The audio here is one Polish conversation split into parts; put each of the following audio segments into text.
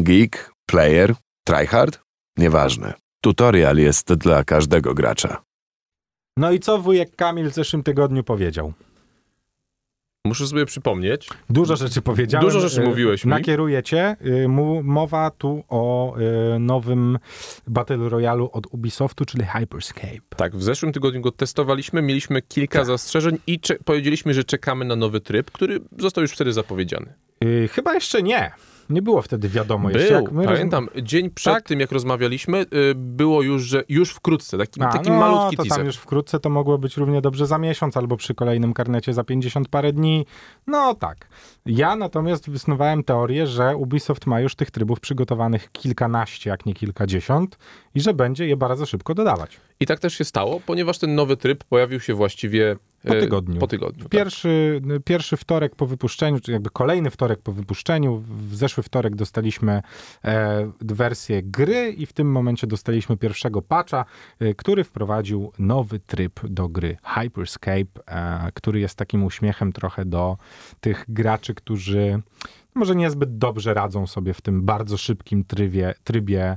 Geek, player, tryhard? Nieważne. Tutorial jest dla każdego gracza. No i co wujek Kamil w zeszłym tygodniu powiedział? Muszę sobie przypomnieć. Dużo rzeczy powiedziałem. Dużo rzeczy Y, mówiłeś mi. Nakieruję cię. Y, Mowa tu o y, nowym Battle Royalu od Ubisoftu, czyli Hyperscape. Tak, w zeszłym tygodniu go testowaliśmy, mieliśmy kilka Tak. zastrzeżeń i powiedzieliśmy, że czekamy na nowy tryb, który został już wtedy zapowiedziany. Chyba jeszcze nie. Nie było wtedy wiadomo jeszcze. Był, jak my pamiętam, dzień przed Tak? tym, jak rozmawialiśmy, y, było już, że już wkrótce, taki, A, taki no, malutki to teaser. tam już wkrótce to mogło być równie dobrze za miesiąc, albo przy kolejnym karnecie za 50 parę dni. No tak. Ja natomiast wysnuwałem teorię, że Ubisoft ma już tych trybów przygotowanych kilkanaście, jak nie kilkadziesiąt i że będzie je bardzo szybko dodawać. I tak też się stało, ponieważ ten nowy tryb pojawił się właściwie Po e, tygodniu. Po tygodniu tak. Pierwszy, pierwszy wtorek po wypuszczeniu, czy jakby kolejny wtorek po wypuszczeniu, w zeszły wtorek dostaliśmy e, wersję gry i w tym momencie dostaliśmy pierwszego patcha, e, który wprowadził nowy tryb do gry Hyperscape, e, który jest takim uśmiechem trochę do tych graczy, którzy może niezbyt dobrze radzą sobie w tym bardzo szybkim trybie, trybie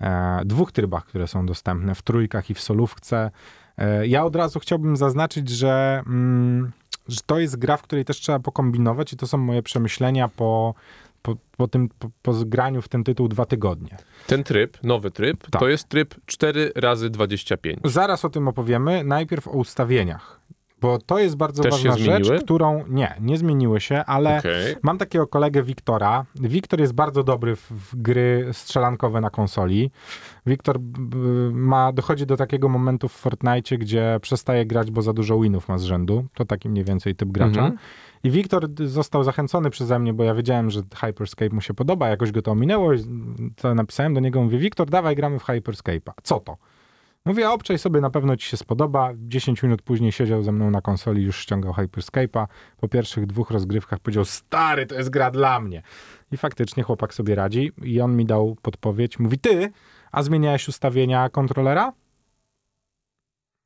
e, dwóch trybach, które są dostępne w trójkach i w solówce. E, Ja od razu chciałbym zaznaczyć, że, mm, że to jest gra, w której też trzeba pokombinować i to są moje przemyślenia po, po, po tym, po, po zgraniu w ten tytuł dwa tygodnie. Ten tryb, nowy tryb, Tak. to jest tryb 4 razy 25. Zaraz o tym opowiemy. Najpierw o ustawieniach, bo to jest bardzo Też ważna rzecz, którą nie, nie zmieniły się, ale Okej. Mam takiego kolegę Wiktora. Wiktor jest bardzo dobry w, w gry strzelankowe na konsoli. Wiktor ma, dochodzi do takiego momentu w Fortnite, gdzie przestaje grać, bo za dużo winów ma z rzędu. To taki mniej więcej typ gracza. Mhm. I Wiktor został zachęcony przeze mnie, bo ja wiedziałem, że Hyperscape mu się podoba, jakoś go to ominęło. To napisałem do niego, mówię, Wiktor, dawaj gramy w Hyperscape'a. Co to? Mówię, obczaj sobie, na pewno ci się spodoba. 10 minut później siedział ze mną na konsoli, już ściągał Hyperscape'a. Po pierwszych dwóch rozgrywkach powiedział, stary, to jest gra dla mnie. I faktycznie chłopak sobie radzi. I on mi dał podpowiedź. Mówi, ty, a zmieniałeś ustawienia kontrolera?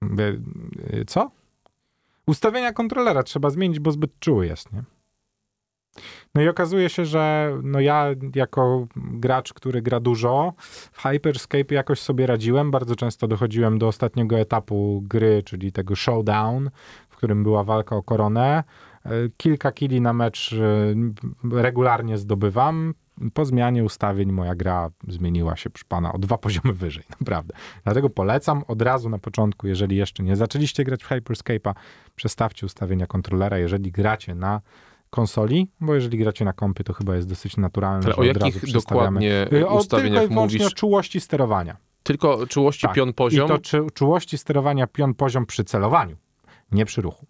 Mówię, "Y, co? Ustawienia kontrolera trzeba zmienić, bo zbyt czuły jest, nie? No i okazuje się, że no ja jako gracz, który gra dużo, w Hyperscape jakoś sobie radziłem. Bardzo często dochodziłem do ostatniego etapu gry, czyli tego showdown, w którym była walka o koronę. E, Kilka kili na mecz e, regularnie zdobywam. Po zmianie ustawień moja gra zmieniła się, przy pana, o dwa poziomy wyżej, naprawdę. Dlatego polecam od razu na początku, jeżeli jeszcze nie zaczęliście grać w Hyperscape'a, przestawcie ustawienia kontrolera, jeżeli gracie na konsoli, bo jeżeli gracie na kompie, to chyba jest dosyć naturalne, Ale że o od razu jakich dokładnie Y, tylko ustawieniach i wyłącznie mówisz? o czułości sterowania. Tylko czułości Tak. pion poziom? I to czy, czułości sterowania pion poziom przy celowaniu, nie przy ruchu.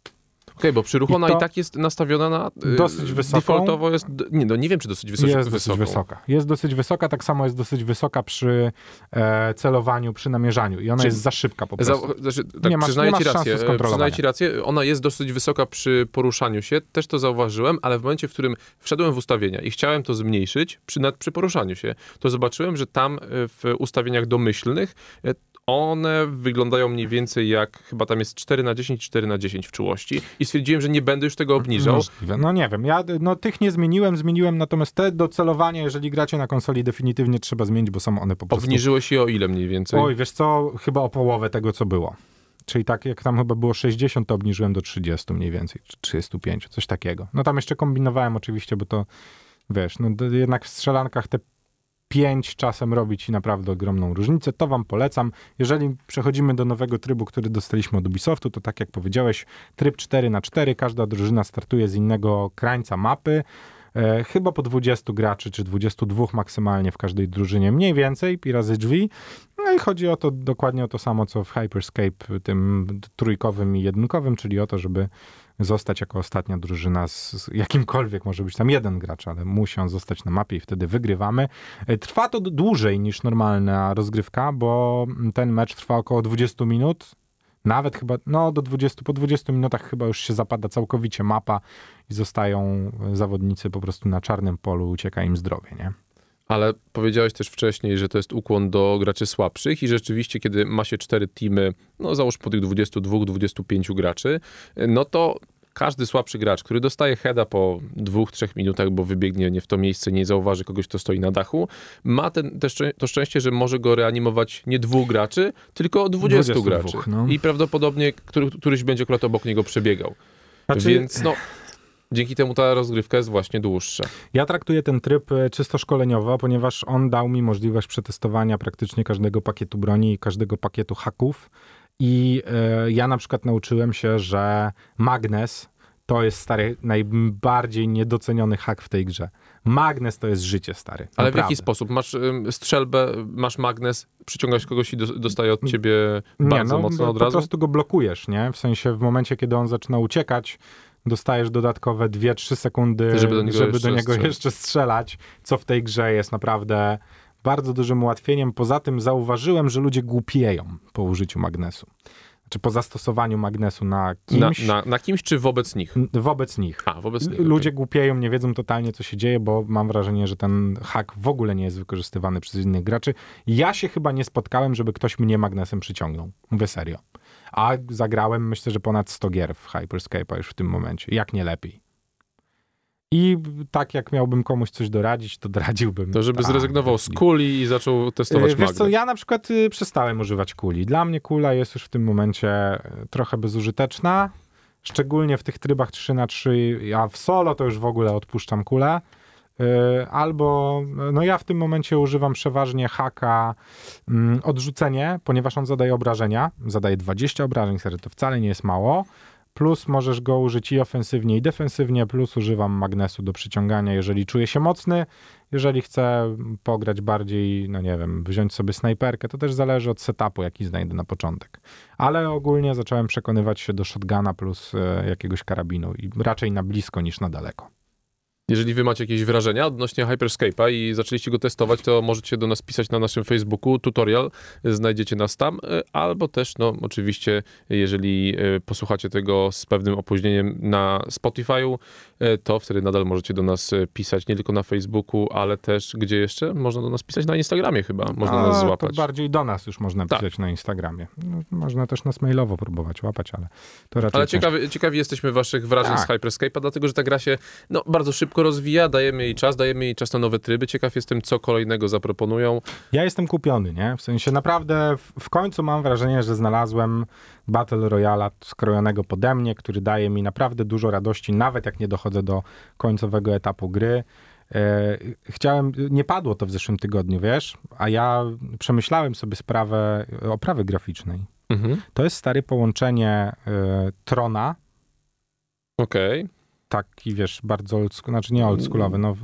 Okej, bo przy ruchu I i tak jest nastawiona na... y, dosyć wysoką. Defaultowo jest... Nie, no nie wiem, czy dosyć wysoka. jest dosyć wysoka. Jest dosyć wysoka, tak samo jest dosyć wysoka przy e, celowaniu, przy namierzaniu i ona Czyli jest za szybka po Za, prostu. znaczy, tak, Nie masz- przyznaję nie ci masz rację. e, skontrolowania. Przyznaję ci rację. Ona jest dosyć wysoka przy poruszaniu się. Też to zauważyłem, ale w momencie, w którym wszedłem w ustawienia i chciałem to zmniejszyć przy, nad, przy poruszaniu się, to zobaczyłem, że tam e, w ustawieniach domyślnych e, one wyglądają mniej więcej jak, chyba tam jest 4 na 10, 4 na 10 w czułości i stwierdziłem, że nie będę już tego obniżał. Możliwe. No nie wiem, ja no, tych nie zmieniłem, zmieniłem natomiast te do celowania, jeżeli gracie na konsoli, definitywnie trzeba zmienić, bo są one po prostu... Obniżyłeś je o ile mniej więcej? Oj, wiesz co, chyba o połowę tego, co było. Czyli tak, jak tam chyba było 60, to obniżyłem do 30 mniej więcej, czy 35, coś takiego. No tam jeszcze kombinowałem oczywiście, bo to, wiesz, no jednak w strzelankach te 5 czasem robi ci naprawdę ogromną różnicę. To wam polecam. Jeżeli przechodzimy do nowego trybu, który dostaliśmy od Ubisoftu, to tak jak powiedziałeś, tryb 4 na 4 każda drużyna startuje z innego krańca mapy. E, chyba po 20 graczy, czy 22 maksymalnie w każdej drużynie, mniej więcej, pi razy drzwi. No i chodzi o to dokładnie o to samo, co w Hyperscape tym trójkowym i jedynkowym, czyli o to, żeby zostać jako ostatnia drużyna z, jakimkolwiek, może być tam jeden gracz, ale musi on zostać na mapie i wtedy wygrywamy. E, Trwa to dłużej niż normalna rozgrywka, bo ten mecz trwa około 20 minut, nawet chyba, no do 20, po 20 minutach chyba już się zapada całkowicie mapa i zostają zawodnicy po prostu na czarnym polu, ucieka im zdrowie, nie? Ale powiedziałeś też wcześniej, że to jest ukłon do graczy słabszych i rzeczywiście, kiedy ma się cztery teamy, no załóż po tych 22-25 graczy, no to każdy słabszy gracz, który dostaje heada po dwóch, trzech minutach, bo wybiegnie nie w to miejsce, nie zauważy kogoś, kto stoi na dachu, ma ten, te szczę- to szczęście, że może go reanimować nie dwóch graczy, tylko 20 22, graczy. no. I prawdopodobnie który, któryś będzie akurat obok niego przebiegał. Znaczy- Więc no, dzięki temu ta rozgrywka jest właśnie dłuższa. Ja traktuję ten tryb e, czysto szkoleniowo, ponieważ on dał mi możliwość przetestowania praktycznie każdego pakietu broni i każdego pakietu haków. I e, ja na przykład nauczyłem się, że magnes to jest stary najbardziej niedoceniony hak w tej grze. Magnes to jest życie, stary. Ale w Naprawdę. jaki sposób? Masz ym, strzelbę, masz magnes, przyciągasz kogoś i do, dostaje od ciebie Nie, bardzo no, mocno no, od po razu? prostu go blokujesz, nie? W sensie w momencie, kiedy on zaczyna uciekać, dostajesz dodatkowe 2-3 sekundy, Żeby do niego żeby jeszcze do niego strzelać. jeszcze strzelać, co w tej grze jest naprawdę bardzo dużym ułatwieniem. Poza tym zauważyłem, że ludzie głupieją po użyciu magnesu. Czy po zastosowaniu magnesu na Na, kimś, na, na kimś czy wobec nich? wobec nich. A, wobec nich. Ludzie okej. głupieją, nie wiedzą totalnie, co się dzieje, bo mam wrażenie, że ten hak w ogóle nie jest wykorzystywany przez innych graczy. Ja się chyba nie spotkałem, żeby ktoś mnie magnesem przyciągnął. Mówię serio. A zagrałem, myślę, że ponad 100 gier w Hyperscape'a już w tym momencie. Jak nie lepiej. I tak jak miałbym komuś coś doradzić, to doradziłbym. To żeby tak, zrezygnował z kuli i zaczął testować Yy, Wiesz co, ja na przykład y, przestałem używać kuli. Dla mnie kula jest już w tym momencie y, trochę bezużyteczna, szczególnie w tych trybach 3 na 3 a w solo to już w ogóle odpuszczam kulę. Y, Albo, no ja w tym momencie używam przeważnie haka mm, odrzucenie, ponieważ on zadaje obrażenia. Zadaje 20 obrażeń, serio, to wcale nie jest mało. Plus możesz go użyć i ofensywnie, i defensywnie, plus używam magnesu do przyciągania, jeżeli czuję się mocny. Jeżeli chcę pograć bardziej, no nie wiem, wziąć sobie snajperkę, to też zależy od setupu, jaki znajdę na początek. Ale ogólnie zacząłem przekonywać się do shotguna plus e, jakiegoś karabinu i raczej na blisko niż na daleko. Jeżeli wy macie jakieś wrażenia odnośnie Hyperscape'a i zaczęliście go testować, to możecie do nas pisać na naszym Facebooku, tutorial, znajdziecie nas tam, y, albo też, no oczywiście, jeżeli y, posłuchacie tego z pewnym opóźnieniem na Spotify'u, y, to wtedy nadal możecie do nas pisać nie tylko na Facebooku, ale też, gdzie jeszcze? Można do nas pisać na Instagramie chyba, można A, nas To złapać. bardziej do nas już można Tak. pisać na Instagramie. No, można też nas mailowo próbować łapać, ale to raczej Ale ciekawi, ciekawi jesteśmy waszych wrażeń z Tak. Hyperscape'a, dlatego że ta gra się no, bardzo szybko rozwija, dajemy jej czas, dajemy jej czas na nowe tryby. Ciekaw jestem, co kolejnego zaproponują. Ja jestem kupiony, nie? W sensie naprawdę w, końcu mam wrażenie, że znalazłem Battle Royala skrojonego pode mnie, który daje mi naprawdę dużo radości, nawet jak nie dochodzę do końcowego etapu gry. E, chciałem, nie padło to w zeszłym tygodniu, wiesz, a ja przemyślałem sobie sprawę oprawy graficznej. Mhm. To jest stare połączenie e, Trona, Okej. Taki wiesz, bardzo oldschool, znaczy nie oldschoolowy, no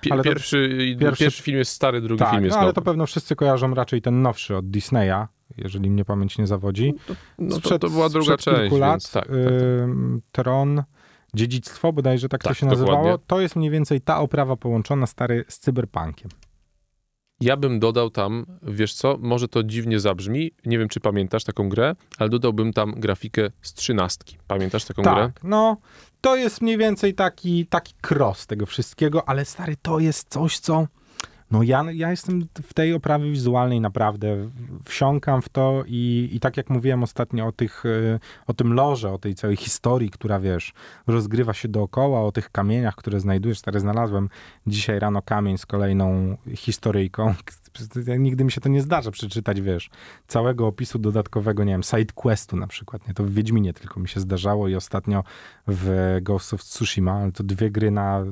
Pi- Ale to- Pierwszy, pierwszy- pierwszy film jest stary, drugi tak, film jest no, ale nowy. to pewno wszyscy kojarzą raczej ten nowszy od Disneya, jeżeli mnie pamięć nie zawodzi. No to, Sprzed- to była druga część, kilku lat, więc tak, tak, tak. ym, Tron, Dziedzictwo, bodajże tak, to Tak, się nazywało. dokładnie. To jest mniej więcej ta oprawa połączona stary z cyberpunkiem. Ja bym dodał tam, wiesz co, może to dziwnie zabrzmi, nie wiem czy pamiętasz taką grę, ale dodałbym tam grafikę z trzynastki. Pamiętasz taką grę? Tak, no to jest mniej więcej taki, taki cross tego wszystkiego, ale stary, to jest coś, co no ja, ja jestem w tej oprawie wizualnej naprawdę, wsiąkam w to i, i tak jak mówiłem ostatnio o, tych, y, o tym lorze, o tej całej historii, która wiesz, rozgrywa się dookoła, o tych kamieniach, które znajdujesz, stary, znalazłem dzisiaj rano kamień z kolejną historyjką. Nigdy mi się to nie zdarza przeczytać, wiesz, całego opisu dodatkowego, nie wiem, side questu na przykład, nie? To w Wiedźminie tylko mi się zdarzało i ostatnio w Ghost of Tsushima, ale to dwie gry na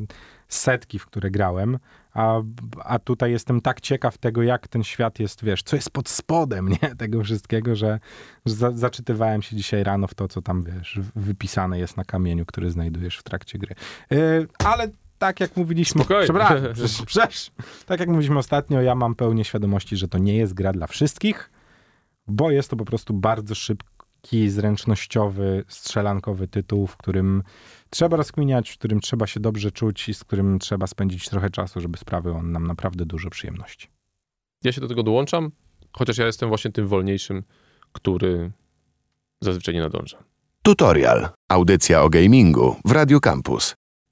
setki, w które grałem, a, a tutaj jestem tak ciekaw tego, jak ten świat jest, wiesz, co jest pod spodem, nie? Tego wszystkiego, że, że za, zaczytywałem się dzisiaj rano w to, co tam, wiesz, wypisane jest na kamieniu, który znajdujesz w trakcie gry. Yy, ale tak jak mówiliśmy, Spokojnie. przepraszam, przecież, tak jak mówiliśmy ostatnio, ja mam pełnię świadomości, że to nie jest gra dla wszystkich, bo jest to po prostu bardzo szybki, zręcznościowy, strzelankowy tytuł, w którym trzeba rozkminiać, w którym trzeba się dobrze czuć i z którym trzeba spędzić trochę czasu, żeby sprawił on nam naprawdę dużo przyjemności. Ja się do tego dołączam, chociaż ja jestem właśnie tym wolniejszym, który zazwyczaj nie nadąża. Tutorial. Audycja o gamingu w Radio Campus.